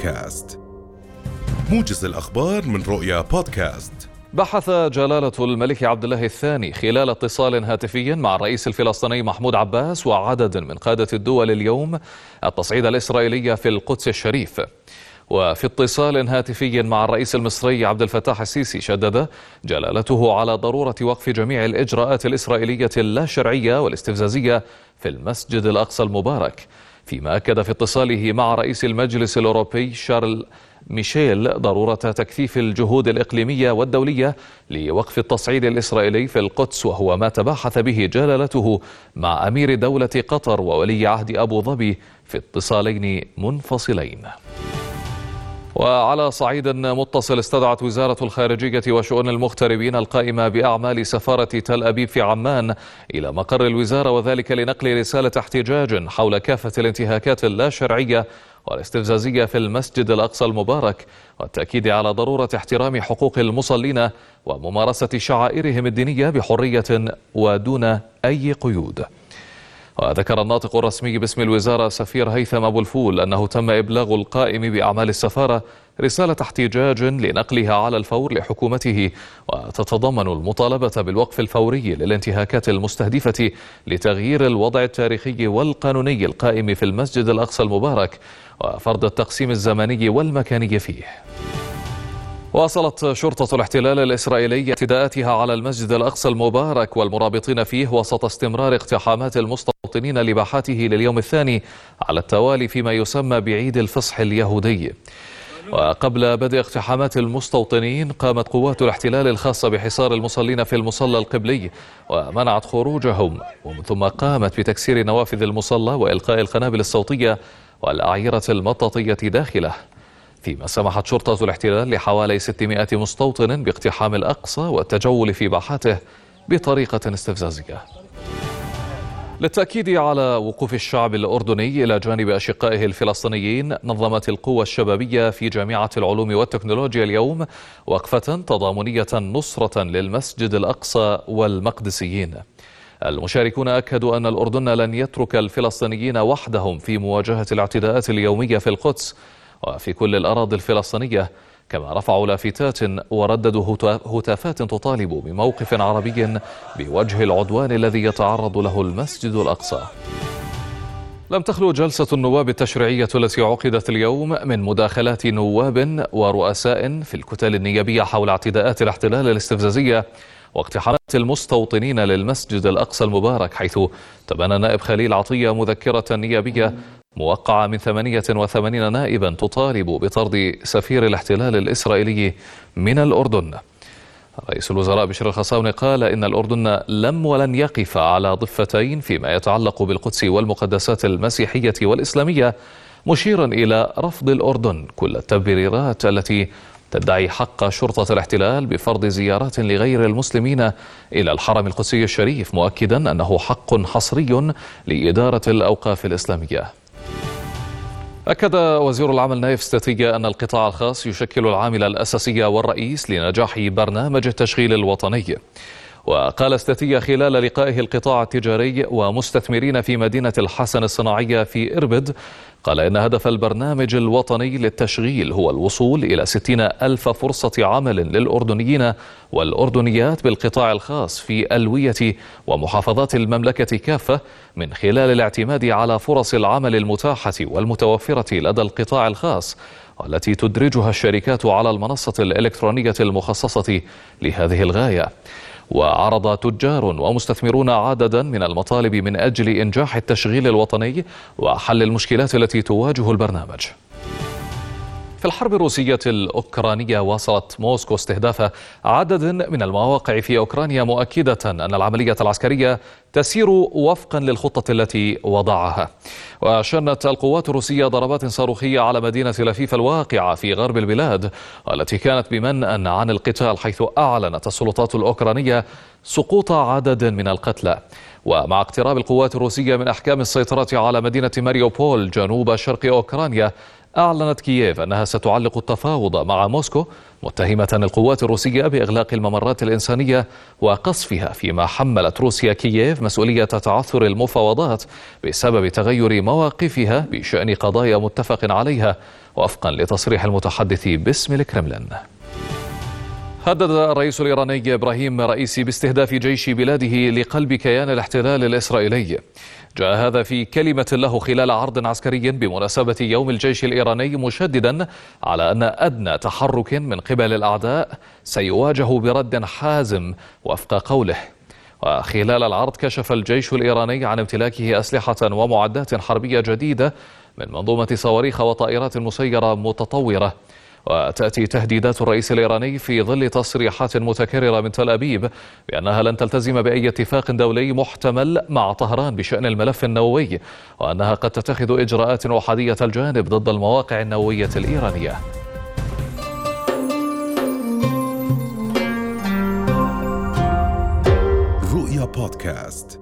بودكاست. موجز الأخبار من رؤيا بودكاست. بحث جلالة الملك عبد الله الثاني خلال اتصال هاتفي مع الرئيس الفلسطيني محمود عباس وعدد من قادة الدول اليوم التصعيد الإسرائيلي في القدس الشريف. وفي اتصال هاتفي مع الرئيس المصري عبد الفتاح السيسي شدد جلالته على ضرورة وقف جميع الإجراءات الإسرائيلية اللا شرعية والاستفزازية في المسجد الأقصى المبارك. فيما أكد في اتصاله مع رئيس المجلس الأوروبي شارل ميشيل ضرورة تكثيف الجهود الإقليمية والدولية لوقف التصعيد الإسرائيلي في القدس وهو ما تباحث به جلالته مع أمير دولة قطر وولي عهد أبو ظبي في اتصالين منفصلين. وعلى صعيد متصل استدعت وزارة الخارجية وشؤون المغتربين القائمة بأعمال سفارة تل أبيب في عمان إلى مقر الوزارة وذلك لنقل رسالة احتجاج حول كافة الانتهاكات اللا شرعية والاستفزازية في المسجد الأقصى المبارك والتأكيد على ضرورة احترام حقوق المصلين وممارسة شعائرهم الدينية بحرية ودون أي قيود. وذكر الناطق الرسمي باسم الوزارة سفير هيثم أبو الفول أنه تم إبلاغ القائم بأعمال السفارة رسالة احتجاج لنقلها على الفور لحكومته وتتضمن المطالبة بالوقف الفوري للانتهاكات المستهدفة لتغيير الوضع التاريخي والقانوني القائم في المسجد الأقصى المبارك وفرض التقسيم الزمني والمكاني فيه. واصلت شرطة الاحتلال الإسرائيلي اعتداءاتها على المسجد الأقصى المبارك والمرابطين فيه وسط استمرار اقتحامات المستوطنين لباحاته لليوم الثاني على التوالي فيما يسمى بعيد الفصح اليهودي. وقبل بدء اقتحامات المستوطنين قامت قوات الاحتلال الخاصة بحصار المصلين في المصلى القبلي ومنعت خروجهم ومن ثم قامت بتكسير نوافذ المصلى وإلقاء القنابل الصوتية والأعيرة المطاطية داخله. فيما سمحت شرطة الاحتلال لحوالي 600 مستوطن باقتحام الأقصى والتجول في باحاته بطريقة استفزازية. للتأكيد على وقوف الشعب الأردني إلى جانب أشقائه الفلسطينيين نظمت القوى الشبابية في جامعة العلوم والتكنولوجيا اليوم وقفة تضامنية نصرة للمسجد الأقصى والمقدسيين. المشاركون أكدوا أن الأردن لن يترك الفلسطينيين وحدهم في مواجهة الاعتداءات اليومية في القدس وفي كل الأراضي الفلسطينية كما رفعوا لافتات ورددوا هتافات تطالب بموقف عربي بوجه العدوان الذي يتعرض له المسجد الأقصى. لم تخلو جلسة النواب التشريعية التي عقدت اليوم من مداخلات نواب ورؤساء في الكتل النيابية حول اعتداءات الاحتلال الاستفزازية واقتحامات المستوطنين للمسجد الأقصى المبارك حيث تبنى نائب خليل عطية مذكرة نيابية موقعة من 88 نائبا تطالب بطرد سفير الاحتلال الإسرائيلي من الأردن. رئيس الوزراء بشر الخصاوني قال إن الأردن لم ولن يقف على ضفتين فيما يتعلق بالقدس والمقدسات المسيحية والإسلامية مشيرا إلى رفض الأردن كل التبريرات التي تدعي حق شرطة الاحتلال بفرض زيارات لغير المسلمين إلى الحرم القدسي الشريف مؤكدا أنه حق حصري لإدارة الأوقاف الإسلامية. أكد وزير العمل نايف ستاتيجا أن القطاع الخاص يشكل العامل الأساسي والرئيس لنجاح برنامج التشغيل الوطني. وقال استاتيا خلال لقائه القطاع التجاري ومستثمرين في مدينة الحسن الصناعية في إربد قال إن هدف البرنامج الوطني للتشغيل هو الوصول إلى 60 ألف فرصة عمل للأردنيين والأردنيات بالقطاع الخاص في ألوية ومحافظات المملكة كافة من خلال الاعتماد على فرص العمل المتاحة والمتوفرة لدى القطاع الخاص والتي تدرجها الشركات على المنصة الإلكترونية المخصصة لهذه الغاية. وعرض تجار ومستثمرون عددا من المطالب من أجل إنجاح التشغيل الوطني وحل المشكلات التي تواجه البرنامج. في الحرب الروسية الأوكرانية واصلت موسكو استهداف عدد من المواقع في أوكرانيا مؤكدة أن العملية العسكرية تسير وفقا للخطة التي وضعها. وشنت القوات الروسية ضربات صاروخية على مدينة لفيف الواقعة في غرب البلاد التي كانت بمنأى عن القتال حيث أعلنت السلطات الأوكرانية سقوط عدد من القتلى. ومع اقتراب القوات الروسية من أحكام السيطرة على مدينة ماريوبول جنوب شرق أوكرانيا أعلنت كييف أنها ستعلق التفاوض مع موسكو متهمة القوات الروسية بإغلاق الممرات الإنسانية وقصفها فيما حملت روسيا كييف مسؤولية تعثر المفاوضات بسبب تغير مواقفها بشأن قضايا متفق عليها. وفقا لتصريح المتحدث باسم الكرملين. هدد الرئيس الإيراني إبراهيم رئيسي باستهداف جيش بلاده لقلب كيان الاحتلال الإسرائيلي. جاء هذا في كلمة له خلال عرض عسكري بمناسبة يوم الجيش الإيراني مشددا على أن أدنى تحرك من قبل الأعداء سيواجه برد حازم وفق قوله. وخلال العرض كشف الجيش الإيراني عن امتلاكه أسلحة ومعدات حربية جديدة من منظومة صواريخ وطائرات مسيرة متطورة. وتأتي تهديدات الرئيس الإيراني في ظل تصريحات متكررة من تل أبيب بأنها لن تلتزم بأي اتفاق دولي محتمل مع طهران بشأن الملف النووي وأنها قد تتخذ إجراءات أحادية الجانب ضد المواقع النووية الإيرانية. رؤيا بودكاست.